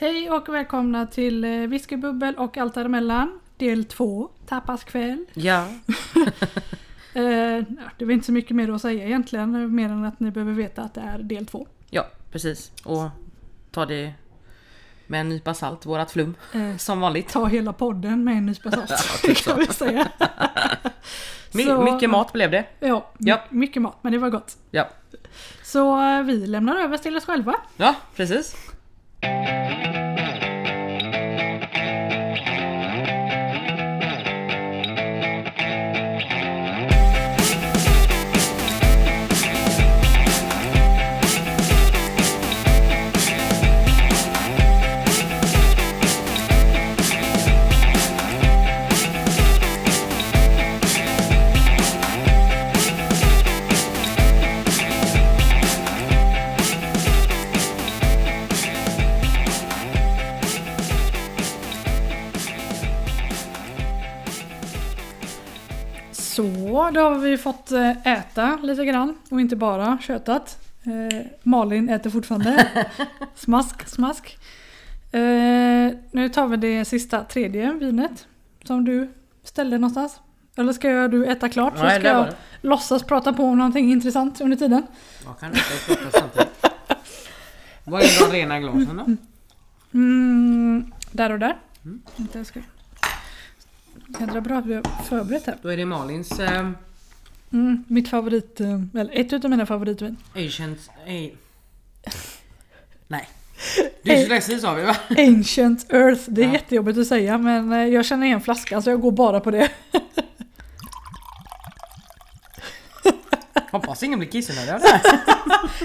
Hej och välkomna till eh, Whiskybubbel och allt däremellan. Del 2, tapaskväll. Ja. Eh, ja, det är inte så mycket mer att säga egentligen, mer än att ni behöver veta att det är del 2. ja, precis. Och ta det med en nypa salt, vårat flum. Eh, Som vanligt. ta hela podden med en nypa salt, kan vi säga. My, Så- Mycket mat blev det. Ja, Ja. my- mycket mat, men det var gott. Ja. Så eh, vi lämnar över till oss själva. Ja, precis. Thank you. Så, då har vi fått eh, äta lite grann och inte bara köttat. Eh, Malin äter fortfarande. smask, smask. Eh, nu tar vi det sista tredje vinet som du ställde någonstans. Eller ska jag, du äta klart så Nej, ska det var jag låtsas prata på om någonting intressant under tiden. Jag kan prata samtidigt. Vad är de rena glasen då? Mm, där och där. Mm. Inte ska... Jädra bra att vi har förberett här. Då är det Malins eh, Mm, mitt favorit, eh, eller ett utav mina favoritvin. Asians... A... Nej. Dyslexi sa vi va? Ancient Earth, det är Ja. jättejobbigt att säga men eh, jag känner igen flaskan så jag går bara på det. Hoppas ingen blir kissnödig av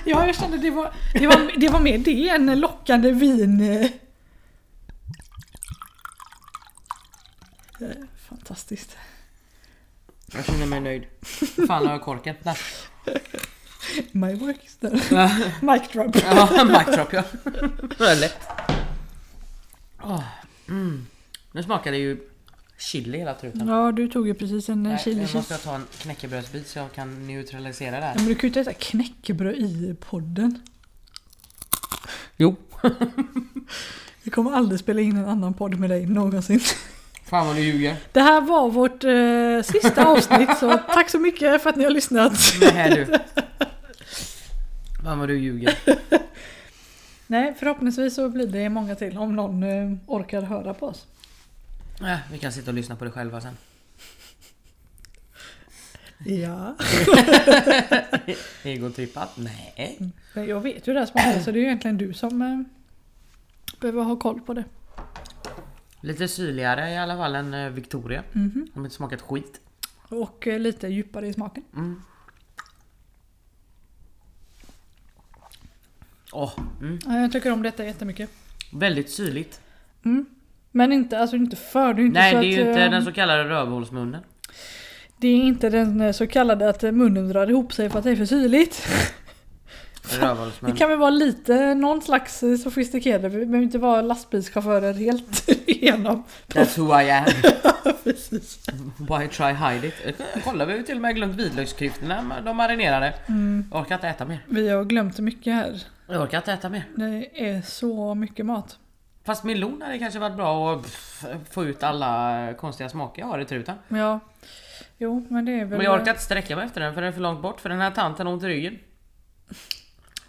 Ja, jag kände det var, det var, det var mer det än lockande vin. eh. Fantastiskt. Jag känner mig nöjd. Fan har jag korken? Där. My work is done. Mic drop. Ja, mic drop ja. Det är lätt. Åh, mm. Nu smakar det ju chili hela truten. Ja, du tog ju precis en eh, Nej, chili nu måste jag ta en knäckebrödsbit så jag kan neutralisera det Ja, här. men du kan ju inte äta knäckebröd i podden. Jo. Vi kommer aldrig spela in en annan podd med dig någonsin. Fan vad du ljuger. Det här var vårt eh, sista avsnitt så tack så mycket för att ni har lyssnat. Nej du. Fan vad du ljuger. Nej, förhoppningsvis så blir det många till om någon eh, orkar höra på oss. Äh, vi kan sitta och lyssna på det själva sen. Ja. Egotrippat? Nej. Men jag vet ju det här smakar så det är ju egentligen du som eh, behöver ha koll på det. Lite syrligare i alla fall än eh, Victoria. Mhm. Har inte smakat skit. Och eh, lite djupare i smaken. Mm. Åh, mm. Ja, Jag tycker om detta jättemycket. Väldigt syrligt. Mm. Men inte, alltså inte för. Det är inte Nej så det är ju att, inte eh, den så kallade rövhålsmunnen. Det är inte den så kallade att munnen drar ihop sig för att det är för syrligt. Det Rövhålsmun. kan väl vara lite någon slags eh, sofistikerade. Vi behöver inte vara lastbilschaufförer helt igenom. That's who I am. Precis. Why try hide it? Kolla vi har ju till och med glömt vitlöksklyftorna. De marinerade. Mm. Jag orkar inte äta mer. Vi har glömt mycket här. Jag orkar inte äta mer. Det är så mycket mat. Fast melon hade kanske varit bra att få ut alla konstiga smaker jag har i truten. Ja. Jo, men det är väl... Men jag orkar inte sträcka mig efter den för den är för långt bort. För den här tanten har ont i ryggen.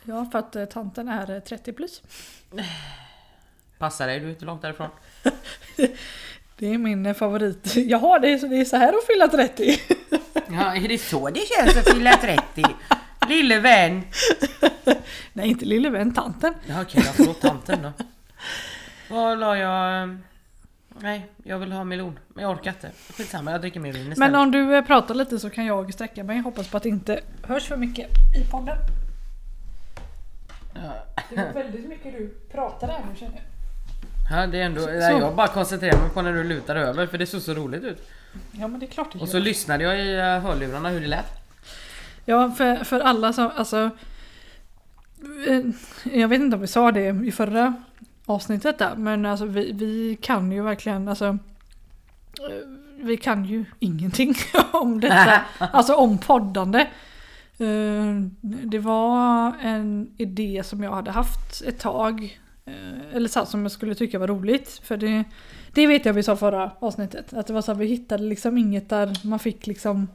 Ja, för att eh, tanten är eh, 30 plus. Passa dig, du är inte långt därifrån. Det är min eh, favorit. Jaha, det är, så- det är så här att fylla 30. Ja, är det så det känns att fylla 30? Lille vän! Nej, inte lille vän, tanten. Ja, okej, jag förlåt tanten då. Vad la jag? Nej, jag vill ha melon. Men jag orkar inte. Skitsamma, jag dricker mer vin istället. Men om du eh, pratar lite så kan jag sträcka mig. Hoppas på att det inte hörs för mycket i podden. Det var väldigt mycket du pratade här nu känner jag. Ja, det är ändå... Nej, jag bara koncentrerar mig på när du lutar över för det såg så roligt ut. Ja men det är klart det Och så gör. lyssnade jag i eh, hörlurarna hur det lät. Ja för, för alla som, alltså. eh, Jag vet inte om vi sa det i förra avsnittet där. Men alltså vi, vi kan ju verkligen alltså. eh, Vi kan ju ingenting om detta. Alltså om poddande. Eh, Det var en idé som jag hade haft ett tag. Eh, eller så här, som jag skulle tycka var roligt. För det, det vet jag vi sa förra avsnittet. Att det var så här, vi hittade liksom inget där man fick liksom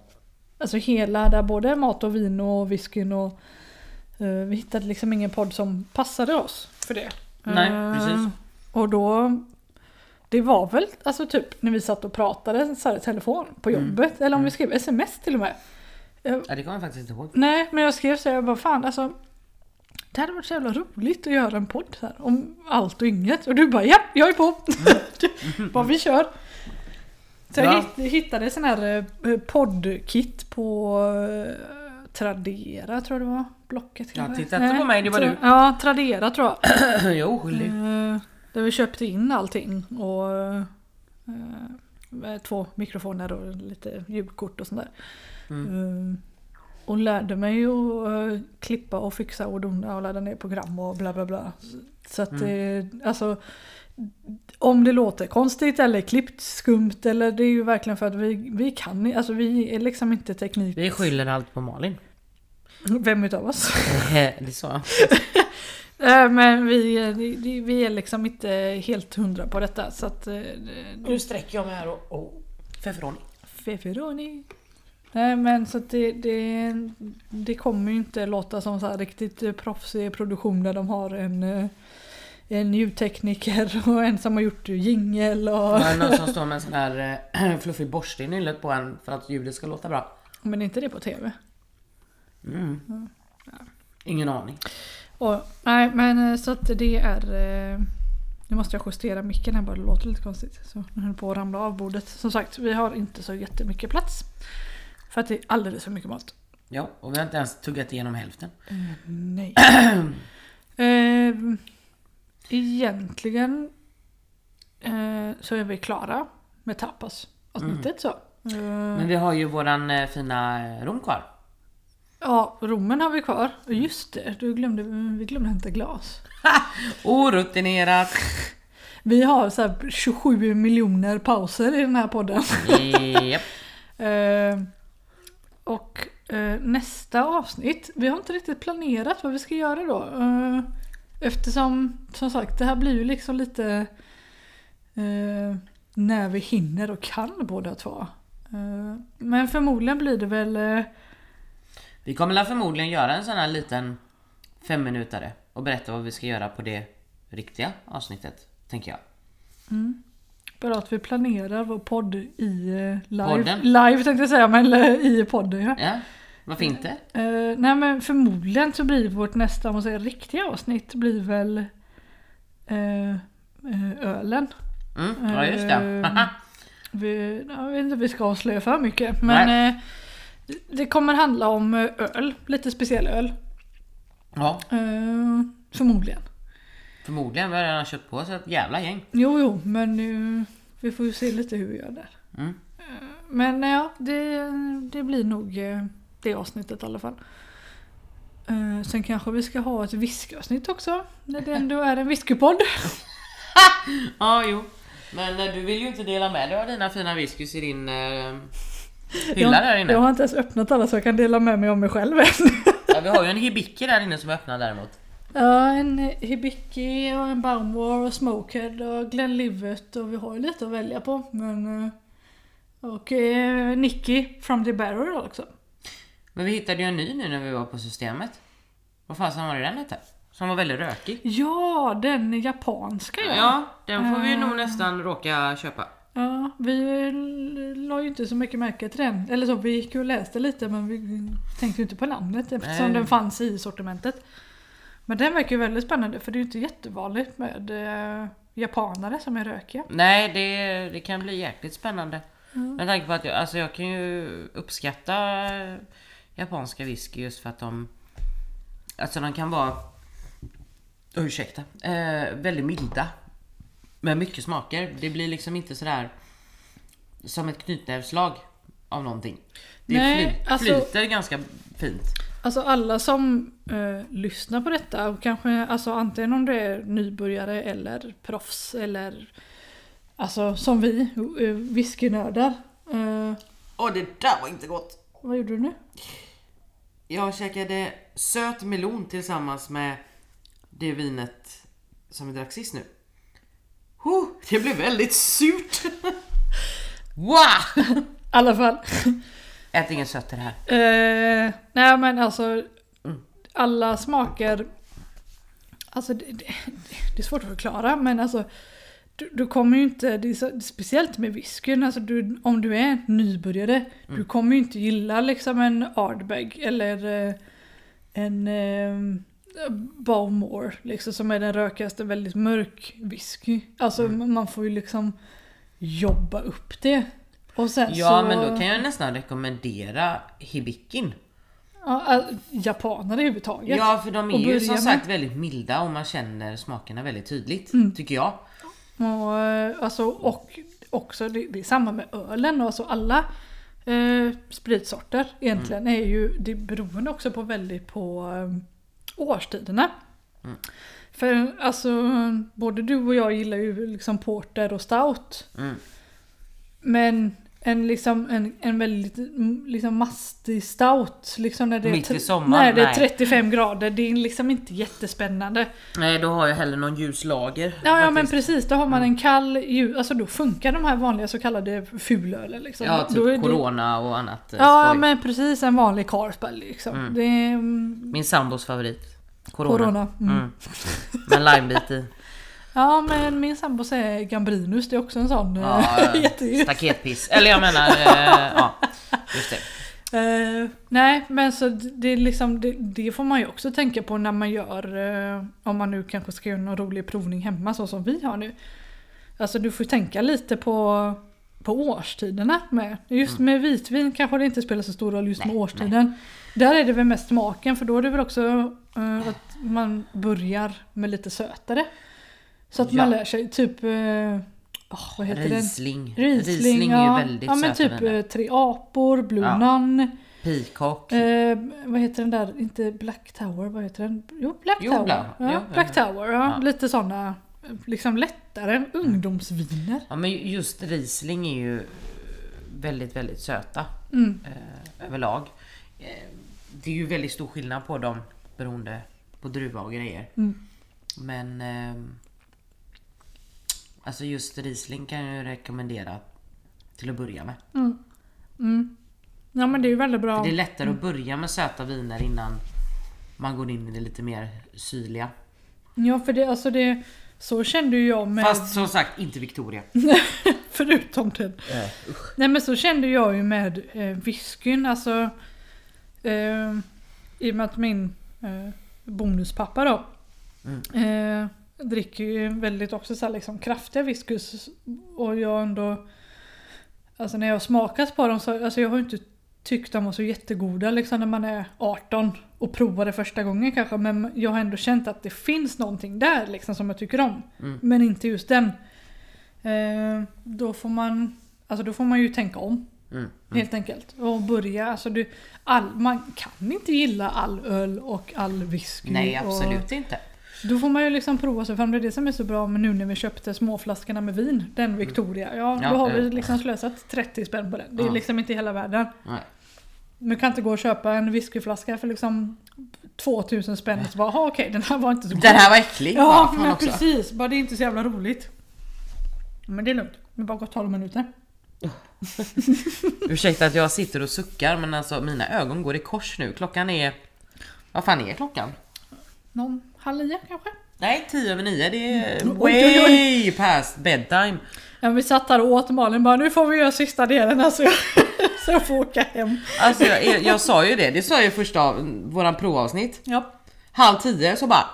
Alltså hela, där både mat och vin och whiskyn och eh, Vi hittade liksom ingen podd som passade oss för det. Nej, Eh, precis. Och då Det var väl alltså typ när vi satt och pratade så här, i telefon på Mm. jobbet. Eller om vi skrev sms till och med. Jag, Ja, det kommer jag faktiskt inte ihåg. Nej, men jag skrev så här, jag bara fan alltså Det hade varit så jävla roligt att göra en podd här, om allt och inget. Och du bara ja, jag är på! bara vi kör! Så jag Ja. hitt- hittade sån här eh, poddkit på eh, Tradera tror jag det var. Blocket Ja, kanske? titta inte på mig, det var du. Ja, Tradera tror jag. jag är oskyldig. Eh, där vi köpte in allting och två mikrofoner och lite ljudkort och sånt där. Mm. Eh, och lärde mig att eh, klippa och fixa och dona och ladda ner program och bla bla bla. Så att det, alltså om det låter konstigt eller klippt skumt eller det är ju verkligen för att vi, vi kan alltså vi är liksom inte teknik. Vi skyller allt på Malin. Vem utav oss? det sa jag. Eh, Men vi, vi- är liksom inte helt hundra på detta så att... eh, Nu sträcker jag mig här och... Oh. Feferoni. Feferoni. Nej men så att det, det, det kommer ju inte låta som så här riktigt proffsig produktion där de har en, eh, en ljudtekniker och en som har gjort jingel och... Är någon som står med en sån här eh, fluffig borste i nyllet på en för att ljudet ska låta bra. Men inte det på tv. Mm. Ingen aning. Och, nej men eh, så att det är... eh, Nu måste jag justera micken här bara, det låter lite konstigt. Så den höll på att ramla av bordet. Som sagt, vi har inte så jättemycket plats. För att det är alldeles för mycket mat. Ja, och vi har inte ens tuggat igenom hälften. Nej. eh, egentligen eh, så är vi klara med tapas avsnittet så. Eh, Men vi har ju våran eh, fina eh, rom kvar. Ja, rommen har vi kvar. Och Just det, du glömde, vi glömde hämta glas. Orutinerat. Vi har så här 27 miljoner pauser i den här podden. Japp. Eh, och eh, nästa avsnitt, vi har inte riktigt planerat vad vi ska göra då. Eh, eftersom, som sagt, det här blir ju liksom lite eh, när vi hinner och kan båda två. Eh, men förmodligen blir det väl eh, Vi kommer väl förmodligen göra en sån här liten femminutare och berätta vad vi ska göra på det riktiga avsnittet, tänker jag. bara att vi planerar vår podd i eh, live. Podden? Live tänkte jag säga, men eh, i podden ja. Ja, varför inte? Eh, nej men förmodligen så blir vårt nästa, om man säger riktiga avsnitt, blir väl eh, eh, ölen. Mm, ja just det. Vi, jag vet inte om vi ska avslöja för mycket men det kommer handla om eh, öl, lite speciell öl. ja, Eh, förmodligen. förmodligen. Vi har redan köpt på oss ett jävla gäng. Jo, jo, men eh, vi får ju se lite hur vi gör där. Mm. Men ja, det, det blir nog det avsnittet i alla fall. Sen kanske vi ska ha ett whiskyavsnitt också. När det ändå är en whiskypodd. Ja, jo. Men du vill ju inte dela med dig av dina fina whiskys i din eh, hylla där inne. Jag har inte ens öppnat alla så jag kan dela med mig av mig själv än. Ja, vi har ju en hibiki där inne som är öppnad däremot. Ja, en Hibiki och en Baumwar och Smokehead och Glenlivet och vi har ju lite att välja på. Men, eh, och eh, Nicky from the Barrel också. Men vi hittade ju en ny nu när vi var på systemet. Vad fasen var det den hette? Som var väldigt rökig. Ja, den japanska ja. Ja, den får vi nog nästan råka köpa. Ja, vi la ju inte så mycket märke till den. Eller så, vi gick ju och läste lite men vi tänkte ju inte på namnet eftersom Nej. den fanns i sortimentet. Men den verkar ju väldigt spännande för det är ju inte jättevanligt med eh, japanare som är rökiga. Nej, det, det kan bli jäkligt spännande. Med tanke på att jag, alltså jag kan ju uppskatta japanska whisky just för att de... Alltså de kan vara... Ursäkta. Eh, väldigt milda. Med mycket smaker. Det blir liksom inte sådär... Som ett knytnävslag av någonting. Det Nej, fly, alltså- flyter ganska fint. Alltså alla som eh, lyssnar på detta och kanske alltså antingen om det är nybörjare eller proffs eller alltså som vi, eh, whiskynördar. Eh, Åh, det där var inte gott! vad gjorde du nu? Jag käkade söt melon tillsammans med det vinet som vi drack sist nu. Huh, det blev väldigt surt. wow! I alla fall. Ät ingen sött i det här. Eh, nej men alltså alla smaker. Alltså det, det, det är svårt att förklara men alltså. Du, du kommer ju inte, det är så, speciellt med whiskyn, alltså du, om du är nybörjare. Du kommer ju inte gilla liksom en Ardbeg eller eh, en Bowmore liksom som är den rökigaste, väldigt mörk whisky. Alltså man får ju liksom jobba upp det. Och sen Ja så, men då kan jag nästan rekommendera Hibikin. Ja, all- japaner överhuvudtaget. Ja för de är ju som med- sagt väldigt milda och man känner smakerna väldigt tydligt. Tycker jag. Och, eh, alltså, och också, det, det är samma med ölen. Alltså alla eh, spritsorter egentligen är ju, det är beroende också på väldigt på eh, årstiderna. För alltså, både du och jag gillar ju liksom porter och stout. Mm. Men en, liksom, en, en väldigt mm, liksom mastig stout. Liksom när det är Mitt i sommaren? Nej, det är Nej. 35 grader. Det är liksom inte jättespännande. Nej då har jag hellre någon ljus lager. Ja, ja men precis, då har man en kall ljus, alltså då funkar de här vanliga så kallade fulölen liksom. Ja typ då är det, Corona och annat eh, Ja skoj. men precis en vanlig Carlsberg liksom. Det är mm, Min sambos favorit. Corona. Corona. Mm. Mm. Med limebit i. Ja men min sambo säger Gambrinus, det är också en sån eh, Ja, jätte- staketpiss. Eller jag menar, eh, ja. Just det. Eh, nej men så det är liksom det, det får man ju också tänka på när man gör eh, om man nu kanske ska göra någon rolig provning hemma så som vi har nu. Alltså du får tänka lite på på årstiderna med. Just med vitvin kanske det inte spelar så stor roll just med Mm. Nej, årstiden. Där är det väl mest smaken för då är det väl också eh, att man börjar med lite sötare. Så att man Ja. lär sig typ åh, vad heter den? Riesling. Riesling, är ju ja. väldigt ja men typ eh, Tre apor, Blue Ja. Nun. Peacock. Eh, vad heter den där? Inte Black Tower, vad heter den? Jo, Black Jo, Tower. Black- ja, jo, Black ja. Tower, ja. Ja. Lite sådana liksom lättare ungdomsviner. Ja men just Riesling är ju väldigt, väldigt söta. Mm. Eh, överlag. Eh, det är ju väldigt stor skillnad på dem beroende på druva och grejer. Mm. Men ehm, Alltså just Riesling kan jag ju rekommendera till att börja med. Mm. Ja men det är ju väldigt bra. Det är lättare att börja med söta viner innan man går in i det lite mer syrliga. Ja för det, alltså det, så kände ju jag med, Fast som sagt inte Victoria. förutom den. Eh, Nej men så kände jag ju med eh, whiskyn, alltså eh, i och med att min eh, bonuspappa då eh, dricker ju väldigt också så liksom kraftiga whiskys och jag ändå Alltså när jag har smakat på dem så alltså jag har inte tyckt de var så jättegoda liksom när man är 18 och provar det första gången kanske men jag har ändå känt att det finns någonting där liksom som jag tycker om. Men inte just den. Eh, då får man Alltså då får man ju tänka om. Mm. Helt enkelt. Och börja, alltså du, all, man kan inte gilla all öl och all whisky. Nej absolut Och, inte. Då får man ju liksom prova sig fram. Det är det som är så bra med nu när vi köpte småflaskorna med vin. Den Victoria. Ja, Mm. Ja, då har vi liksom slösat 30 spänn på den. Det är Ja. liksom inte hela världen. Nej. Man kan inte gå och köpa en whiskyflaska för liksom 2000 spänn så bara, "Jaha, okej den här var inte så god. Den här var äcklig. Ja, men också. precis. Bara det är inte så jävla roligt. Men det är lugnt. Det har bara gått 12 minuter. Ursäkta att jag sitter och suckar men alltså mina ögon går i kors nu. Klockan är... Vad fan är klockan? Någon halv nio kanske? Nej, 10 över 9. Det är Oj, oj, way past bedtime. Ja, vi satt där och åt Malin bara nu får vi göra sista delen alltså. så jag får åka hem. Alltså jag, jag, sa ju det, det sa jag i första av, våran provavsnitt. Ja. Halv 10 så bara...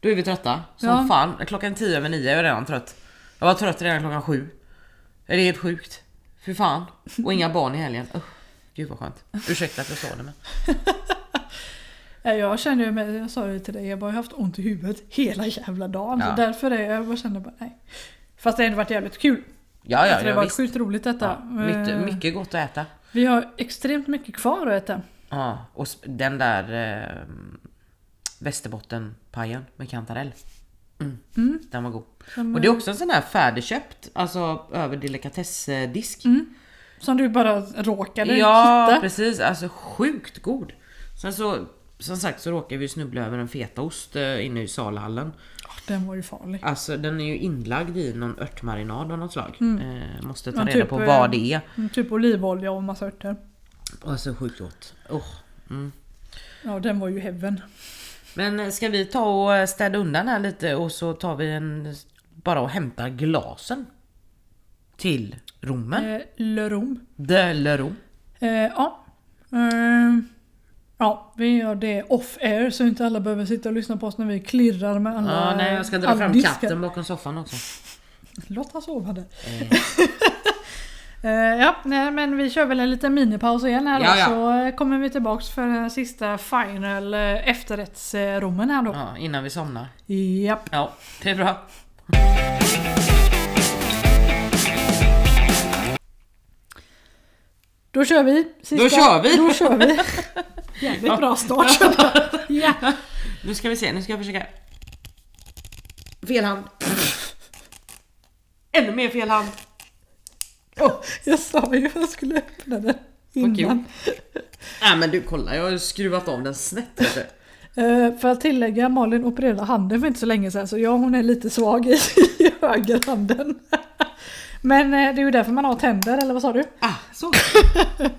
Då är vi trötta. Som Ja. fan. Klockan 10 över 9 är jag redan trött. Jag var trött redan klockan 7. Det är helt sjukt. Fy fan. Och inga barn i helgen. Uh, gud vad skönt. Ursäkta att jag sa det men. Ja, Jag kände ju, med- jag sa det till dig, jag bara jag har haft ont i huvudet hela jävla dagen. Ja. Så därför är jag bara kände bara nej. Fast det har ändå varit jävligt kul. Ja ja, Alltså, det har ja varit visst. sjukt roligt detta. Ja, mycket, Eh, mycket gott att äta. Vi har extremt mycket kvar att äta. Ja, och den där eh, Västerbottenpajen med kantarell. Mm. Den var god. Som, Och det är också en sån här färdigköpt, alltså över delikatessdisk. Som du bara råkade Ja hitta. precis, alltså sjukt god. Sen så, som sagt så råkade vi snubbla över en fetaost eh, inne i salhallen. den var ju farlig. Alltså den är ju inlagd i någon örtmarinad av något slag. Eh, måste ta Ja, reda typ, på eh, vad det är. Mm, Typ olivolja och massa örter. Alltså sjukt gott. Oh. Mm. Ja, den var ju heaven. Men eh, ska vi ta och städa undan här lite och så tar vi en... Bara och hämtar glasen. Till rommen. Eh, Le Rom. De le Rom. Eh, ja. Eh, ja, vi gör det off air så inte alla behöver sitta och lyssna på oss när vi klirrar med alla Ja, nej jag ska dra fram diskar. katten bakom soffan också. Låt han sova där. Eh, Eh, ja, nej, men vi kör väl en liten minipaus igen här då, Ja, ja. så eh, kommer vi tillbaks för den sista final eh, efterrättsrommen här då. ja, innan vi somnar. Japp. Ja, det är bra. Då kör vi. Sista, Då kör vi. Då kör vi. Jävligt bra start. ja. Nu ska vi se, nu ska jag försöka... Fel hand. Ännu mer fel hand. Oh, Jag sa ju att jag skulle öppna den innan. Nej men du kolla, jag har skruvat av den snett. Eh, för att tillägga, Malin opererade handen för inte så länge sedan så ja, hon är lite svag i, i högerhanden. Men eh, det är ju därför man har tänder, eller vad sa du? Ah, så.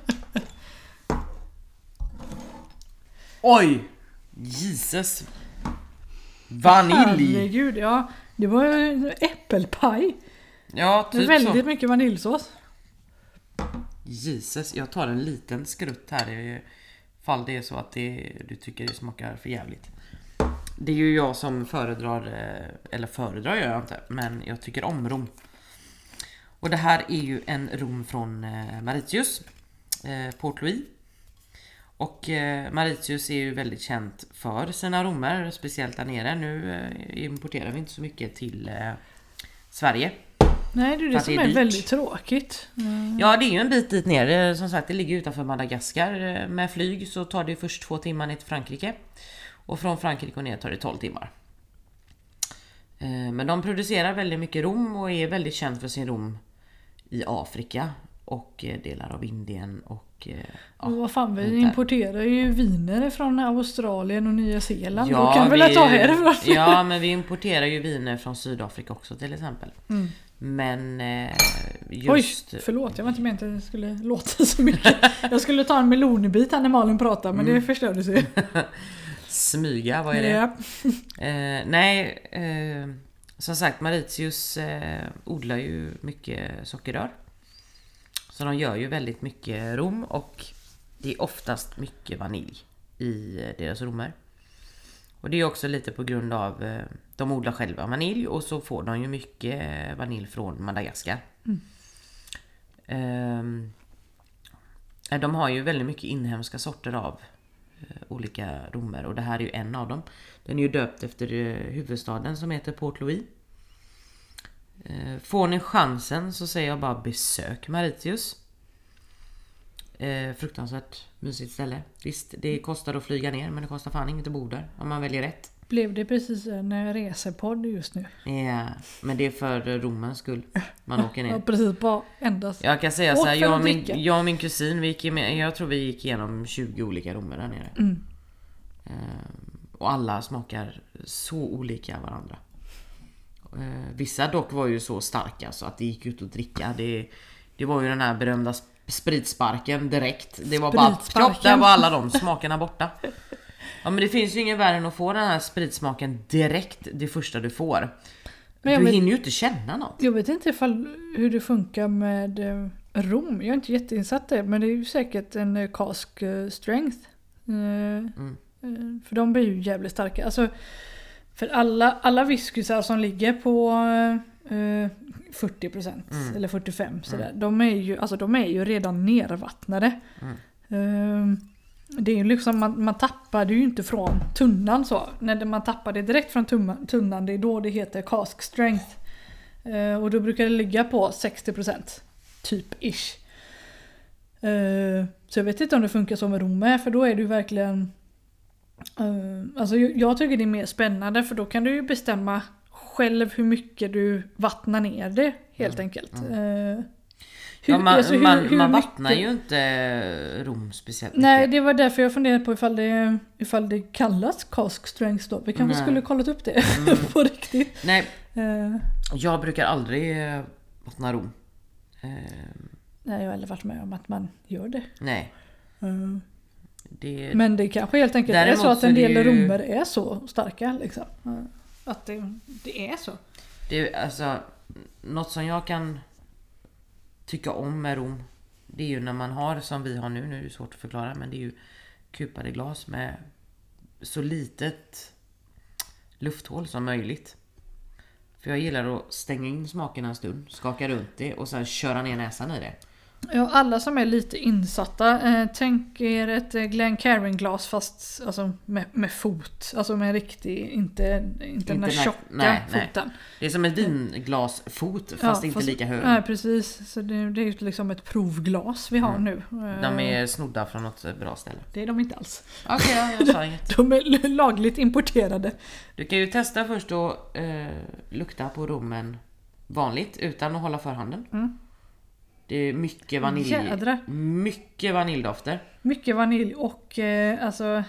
Oj! Jesus. Vanilj. Herregud, ja. Det var ju äppelpaj. Ja, Med typ väldigt så. mycket vaniljsås. Jesus, jag tar en liten skrutt här i fall det är så att det, du tycker det smakar för jävligt. Det är ju jag som föredrar, eh, eller föredrar gör jag inte, men jag tycker om rom. Och det här är ju en rom från eh, Mauritius, eh, Port Louis. Och eh, Mauritius är ju väldigt känt för sina romer, speciellt där nere. Nu importerar vi inte så mycket till Sverige. Nej, det är det som det är är väldigt tråkigt. Mm. Ja det är ju en bit dit ner. Som sagt det ligger utanför Madagaskar. Med flyg så tar det först två timmar ner till Frankrike. Och från Frankrike och ner tar det 12 timmar. Men de producerar väldigt mycket rom och är väldigt känd för sin rom i Afrika. Och eh, delar av Indien och... eh, Ja, Och vad fan, vi där. importerar ju viner från Australien och Nya Zeeland. Då Ja, kan vi väl ta härifrån? Ja men vi importerar ju viner från Sydafrika också till exempel. Mm. Men eh, Oj, just... förlåt. Jag var inte menat att det skulle låta så mycket. Jag skulle ta en melonbit här när Malin pratar men Mm. det förstördes ju. Smyga, vad är det? Ja. Eh, nej, eh, som sagt Mauritius eh, odlar ju mycket sockerrör. Så de gör ju väldigt mycket rom och det är oftast mycket vanilj i eh, deras romer. Och det är också lite på grund av eh, de odlar själva vanilj och så får de ju mycket eh, vanilj från Madagaskar. Ehm, eh, de har ju väldigt mycket inhemska sorter av olika romer och det här är ju en av dem. Den är ju döpt efter eh, huvudstaden som heter Port Louis. Eh, Får ni chansen så säger jag bara besök Mauritius. Eh, fruktansvärt mysigt ställe. Visst, det kostar att flyga ner men det kostar fan inget att bo där om man väljer rätt. Blev det precis en eh, resepodd just nu? Ja, men det är för eh, Romens skull man åker Ja, ner. precis. Bara endast. Jag kan säga Och så här, för jag och, min, jag och min kusin, vi gick, jag tror vi gick igenom 20 olika romer där nere. Mm. Ehm, och alla smakar så olika varandra. Eh, vissa dock var ju så starka så att det gick ut att dricka. Det, det var ju den här berömda sp- spritsparken direkt. Det var bara plopp, där var alla de smakerna borta. Ja men det finns ju ingen värre än att få den här spritsmaken direkt det första du får. Men du vet- hinner ju inte känna något. Jag vet inte ifall hur det funkar med eh, rom. Jag är inte jätteinsatt det men det är ju säkert en cask eh, strength. Eh, Mm. Eh, För de blir ju jävligt starka. Alltså, för alla, alla whiskysar som ligger på eh, 40% Mm. eller 45% sådär. De, är ju, alltså, de är ju redan nervattnade. Mm. Eh, det är ju liksom, man, man tappar det ju inte från tunnan så. När man tappar det direkt från tumma- tunnan det är då det heter cask strength. Eh, och då brukar det ligga på 60% typ ish. Eh, så jag vet inte om det funkar så med rom med för då är det ju verkligen eh, Alltså jag, tycker det är mer spännande för då kan du ju bestämma själv hur mycket du vattnar ner det helt enkelt. Eh, Hur- ja, man alltså, hur- man, hur man mycket- vattnar ju inte rom speciellt Nej, mycket. det var därför jag funderade på ifall det, ifall det kallas cask strength då. Vi kanske Nej. Mm. skulle kollat upp det på riktigt. Nej, Eh, jag brukar aldrig eh, vattna rom. Eh, nej, jag har aldrig varit med om att man gör det. nej, Eh, det... Men det kanske helt enkelt är så att en del ju- romer är så starka. Liksom. Att det, det är så. Det är alltså något som jag kan tycka om med rom. Det är ju när man har som vi har nu, nu är det svårt att förklara, men det är ju kupade glas med så litet lufthål som möjligt. För jag gillar att stänga in smakerna en stund, skaka runt det och sen köra ner näsan i det. Ja, alla som är lite insatta, eh, tänk er ett eh, Glencairn-glas fast alltså, med, med fot. Alltså med riktig, inte, inte den där Inte tjocka nej, nej. foten. Det är som en vinglasfot fast Ja, inte lika hög. Nej precis, så det, det är ju liksom ett provglas vi har Mm. nu. Eh, De är snodda från något bra ställe. Det är de inte alls. Okej, ja, jag sa inget. De är lagligt importerade. Du kan ju testa först att eh, lukta på rommen vanligt utan att hålla för handen. Mm. Det är mycket vanilj. Jädrar. Mycket vaniljdofter. Mycket vanilj och eh, alltså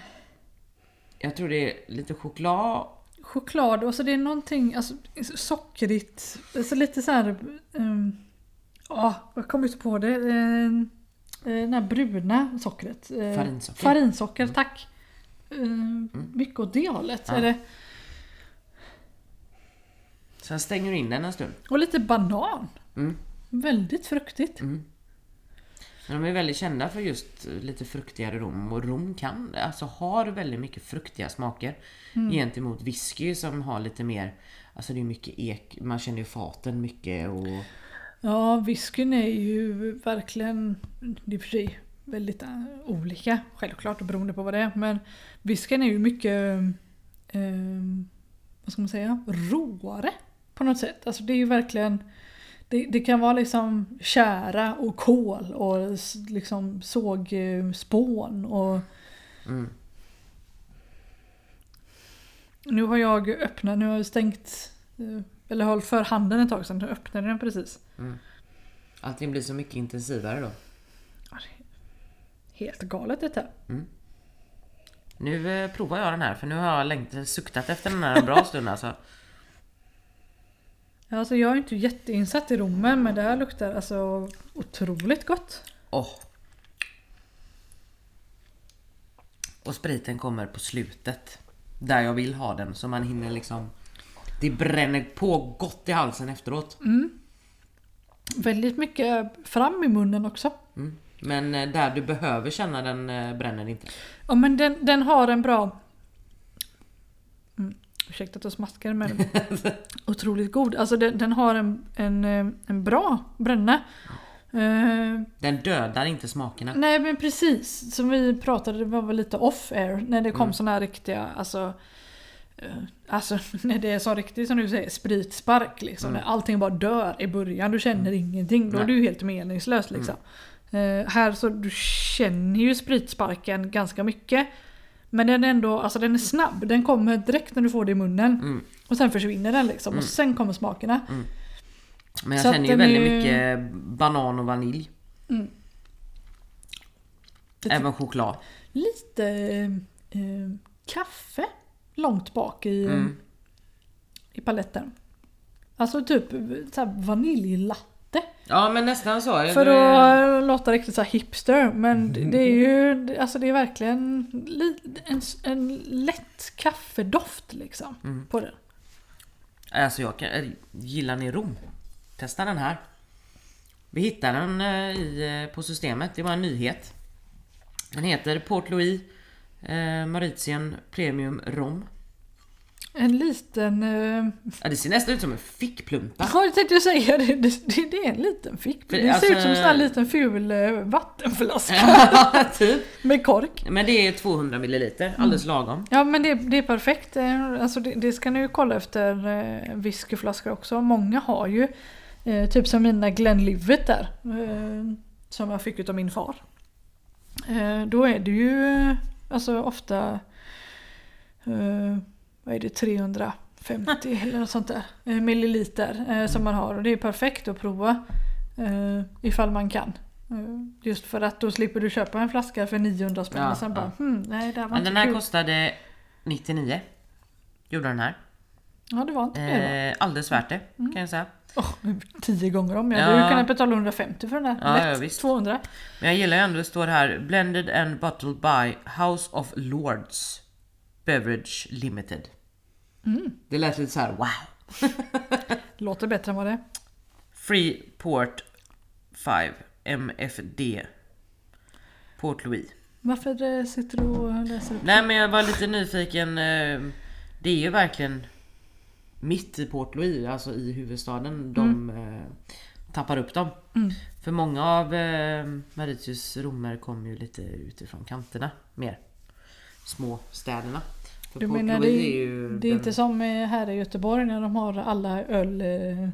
Jag tror det är lite choklad. choklad och så det är någonting alltså, sockrigt. Alltså lite så här. Um, jag kommer inte på det. Eh, det här bruna sockret. Eh, Farinsocker. Farinsocker, tack. Eh, Mycket åt det hållet. Ja. Är det. Sen stänger du in den en stund. Och lite banan. Mm. Väldigt fruktigt. Men de är väldigt kända för just lite fruktigare rom och rom kan, alltså har väldigt mycket fruktiga smaker Mm. gentemot whisky som har lite mer, alltså det är mycket ek, man känner ju faten mycket och Ja, whiskyn är ju verkligen, det är för sig väldigt äh, olika självklart beroende på vad det är. Men whiskyn är ju mycket, eh, vad ska man säga, råare på något sätt. Alltså det är ju verkligen, det, det kan vara liksom kära och kol och liksom sågspån och mm. nu har jag öppnat, nu har jag stängt, eh, eller hållit för handen ett tag sedan, nu öppnade den precis. allting blir så mycket intensivare då. Helt galet detta. Nu eh, provar jag den här för nu har jag längt, suktat efter den här en bra stund alltså. Alltså jag är inte jätteinsatt i rommen men det här luktar alltså otroligt gott. Åh. Och spriten kommer på slutet. Där jag vill ha den så man hinner liksom... Det bränner på gott i halsen efteråt. Väldigt mycket fram i munnen också. Mm. Men eh, där du behöver känna den eh, bränner inte. Ja men den, den har en bra... Mm, ursäkta att jag smaskar men otroligt god. Alltså den, den har en, en, eh, en bra bränna. Eh, Den dödar inte smakerna. nej men precis, som vi pratade, det var väl lite off air när det kom Mm. såna här riktiga, alltså eh, Alltså när det är så riktigt som du säger, spritspark liksom. När allting bara dör i början, du känner ingenting. Då är Mm. Nej. du helt meningslös liksom. Eh, här så du känner ju spritsparken ganska mycket. Men den är ändå, alltså den är snabb. Den kommer direkt när du får det i munnen. Mm. Och sen försvinner den liksom. Och sen kommer smakerna. Men jag Så känner ju väldigt är mycket banan och vanilj. Det- Även choklad. Lite eh, kaffe långt bak i, Mm. i paletten. Alltså typ så här vaniljlatte. Ja men nästan så. För Det att låta riktigt så hipster. Men det är ju alltså det är verkligen li- en, en lätt kaffedoft liksom. Mm. På den. Alltså jag kan, gillar ni rom? Testa den här. Vi hittade den eh, i, eh, på systemet, det var en nyhet. Den heter Port Louis eh, Mauritian Premium Rom. En liten... Eh, Ja, det ser nästan ut som en fickplunta. ja, jag tänkte säga det. Det, det, det är en liten fick. För Det alltså- ser ut som en sån här liten ful eh, vattenflaska typ. med kork. Men det är 200 milliliter, alldeles lagom. Ja men det, det är perfekt. Eh, Alltså det, det ska ni ju kolla efter eh, whiskyflaskor också. Många har ju typ som mina Glenlivet där. Som jag fick utav min far. Då är det ju alltså ofta vad är det 350 eller något sånt där eh, milliliter eh, som man har och det är perfekt att prova. Eh, ifall man kan. Just för att då slipper du köpa en flaska för 900 spänn Ja, och sen ja. bara hmm, nej det här var Men inte den här kul. kostade 99. Gjorde den här. Ja det var inte mer. Eh, alldeles värt det kan jag säga. Åh, tio gånger om. Jag Ja. ju kunnat betala 150 för den här. Ja, Lätt. ja, visst. 200. Men jag gillar ju ändå, det står här Blended and bottled by House of Lords Beverage Limited. Det lät lite så här: wow. Låter bättre än vad det är. Free Port 5 MFD Port Louis. Varför eh, sitter du och läser upp? Nej men jag var lite nyfiken. eh, Det är ju verkligen mitt i Port Louis, alltså i huvudstaden, de eh, tappar upp dem. För många av Mauritius romer kommer ju lite utifrån kanterna mer. Små städerna. För Du menar det, är ju det är den- inte som här i Göteborg när de har alla öl eh,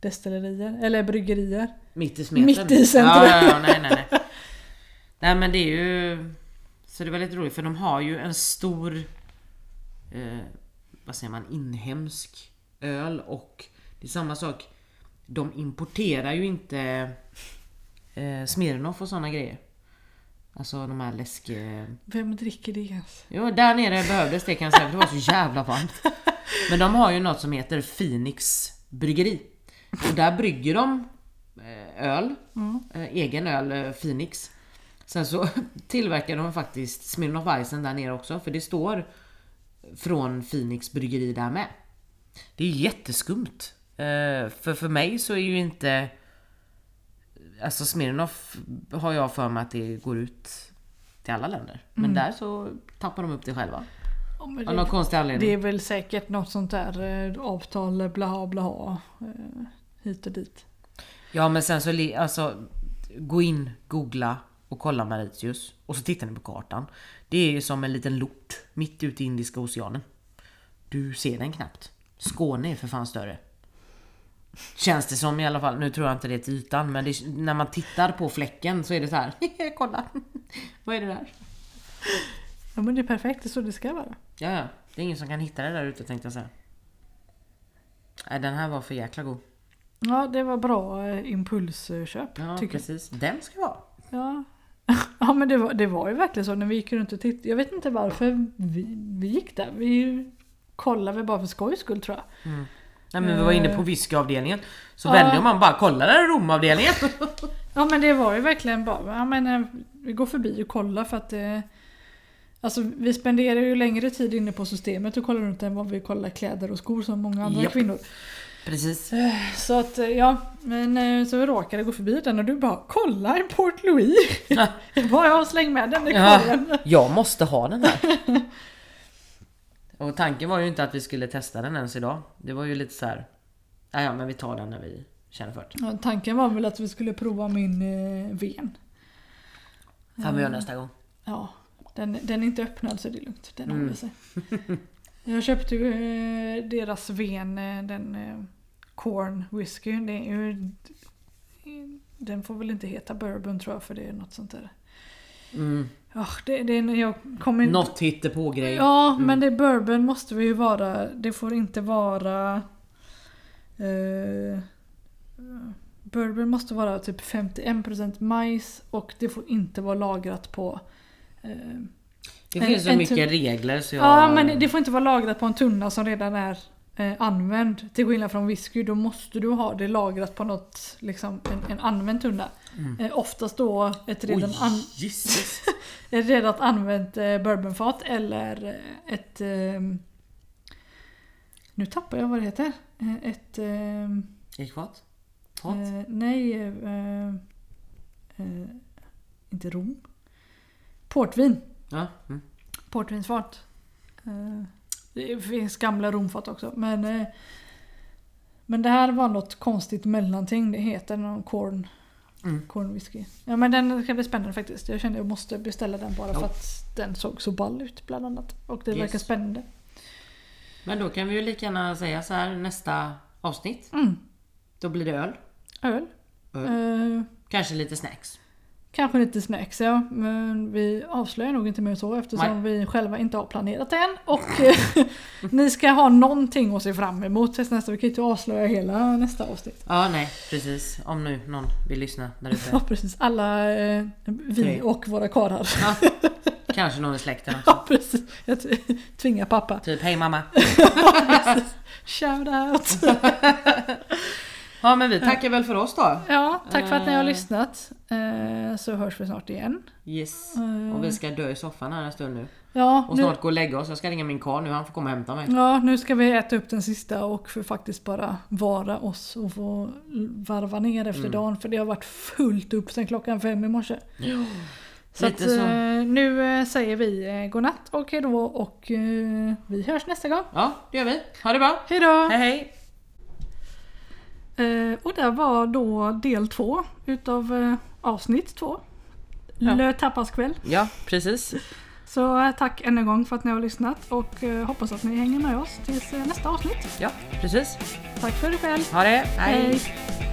destillerier eller bryggerier. Mitt i smeten. Mitt i centrum. Ja, ja, ja, nej, nej, nej. nej men det är ju... Så det var lite roligt för de har ju en stor... Eh, vad säger man? Inhemsk öl och det är samma sak. De importerar ju inte eh, Smirnoff och såna grejer. Alltså de här läsk... Eh, Vem dricker det ens? Jo, där nere behövdes det kan jag säga för det var så jävla varmt. Men de har ju något som heter Phoenix bryggeri. Och där brygger de eh, öl, eh, egen öl, eh, Phoenix. Sen så tillverkar de faktiskt Smirnoff Weissen där nere också för det står från Phoenix bryggeri där med. Det är jätteskumt. För för mig så är ju inte Alltså Smirnoff har jag för mig att det går ut till alla länder. Men där så tappar de upp det själva. Ja, Av någon det, konstig anledning. det är väl säkert något sånt där eh, avtal bla bla eh, hit och dit. Ja men sen så alltså Gå in, googla och kolla Mauritius. Och så tittar ni på kartan. Det är ju som en liten lort mitt ute i Indiska oceanen. Du ser den knappt. Skåne är för fan större. Känns det som i alla fall. Nu tror jag inte det är till ytan men det, när man tittar på fläcken så är det så här. kolla! Vad är det där? Ja men det är perfekt, det är så det ska vara. Ja, ja. Det är ingen som kan hitta det där ute tänkte jag säga. Nej, den här var för jäkla god. Ja det var bra eh, impulsköp Ja, tycker jag. precis. Den ska vara. Ja. ja men det var, det var ju verkligen så när vi gick runt och tittade. Jag vet inte varför vi, vi gick där. Vi kollade väl bara för skojs skull tror jag. Nej, men vi var inne på whiskyavdelningen. Så Ja. vände man bara, kolla där är romavdelningen. Ja men det var ju verkligen bara, ja men eh, vi går förbi och kollar för att eh, Alltså vi spenderar ju längre tid inne på systemet och kollar runt än vad vi kollar kläder och skor som många andra Japp. kvinnor. Precis. Så att eh, ja, men eh, så vi råkade gå förbi den och du bara kolla en Port Louis! Jag bara ja, släng med den i Ja, korgen. jag måste ha den här. Och tanken var ju inte att vi skulle testa den ens idag. Det var ju lite så här. "Ja, men vi tar den när vi känner för det. Ja, tanken var väl att vi skulle prova min eh, ven. Fan vi gör nästa gång. Ja, den, den är inte öppnad så det är lugnt. Den Mm. håller sig. Jag köpte ju eh, deras ven, eh, den eh, Corn Whisky. Ju, den får väl inte heta bourbon tror jag för det är något sånt där. Mm. Ja, det, det jag kommer inte... Något hittepå grej. Ja, men det bourbon måste vi ju vara. Det får inte vara... Eh, bourbon måste vara typ 51% majs och det får inte vara lagrat på... Eh, Det En- finns så en mycket regler så jag... Ja, men det får inte vara lagrat på en tunna som redan är eh, använd. Till skillnad från whisky, då måste du ha det lagrat på något, liksom, en, en använd tunna. Eh, oftast då ett redan, Oj, an, ett redan använt eh, bourbonfat eller eh, ett... Eh, nu tappar jag vad det heter. Eh, ett... Ekfat? Fat? nej... Inte rom. Portvin. Ja. Mm. Portvinsfat. Det finns gamla romfat också. Men, eh, men det här var något konstigt mellanting. Det heter någon corn, Mm. corn whisky. Ja men den ska bli spännande faktiskt. Jag kände jag måste beställa den bara Ja. för att den såg så ball ut bland annat. Och det Yes. verkar spännande. Men då kan vi ju lika gärna säga så här nästa avsnitt. Mm. Då blir det öl. Öl. Öl. Eh, Kanske lite snacks. Kanske lite snacks ja, men vi avslöjar nog inte mer så eftersom vi själva inte har planerat det än. Och eh, ni ska ha någonting att se fram emot tills nästa. Vi kan ju inte avslöja hela nästa avsnitt. Ja, nej precis. Om nu någon vill lyssna där Ja ute. precis, alla eh, vi Tre. och våra karlar. Ja. Kanske någon i släkten också. Ja precis, jag tvingar pappa. Typ, hej mamma. Shout out! Ja men vi tackar väl för oss då. Ja, tack för att ni har Eh. lyssnat. Eh, Så hörs vi snart igen. Yes. Eh. Och vi ska dö i soffan här en stund nu. Ja, Och nu, snart gå och lägga oss. Jag ska ringa min karl nu. Han får komma och hämta mig. ja, nu ska vi äta upp den sista och för faktiskt bara vara oss och få varva ner Mm. efter dagen. För det har varit fullt upp sedan klockan fem i morse. Så, Lite att, så. nu säger vi godnatt och hejdå och vi hörs nästa gång. Ja, det gör vi. Ha det bra. Hejdå! Hej hej. Eh, och det var då del två utav eh, avsnitt två. Ja. Le Tapas kväll. Ja, precis. Så eh, tack än en gång för att ni har lyssnat och eh, hoppas att ni hänger med oss tills nästa avsnitt. Ja, precis. Tack för ikväll. Ha det. Hej. Hej.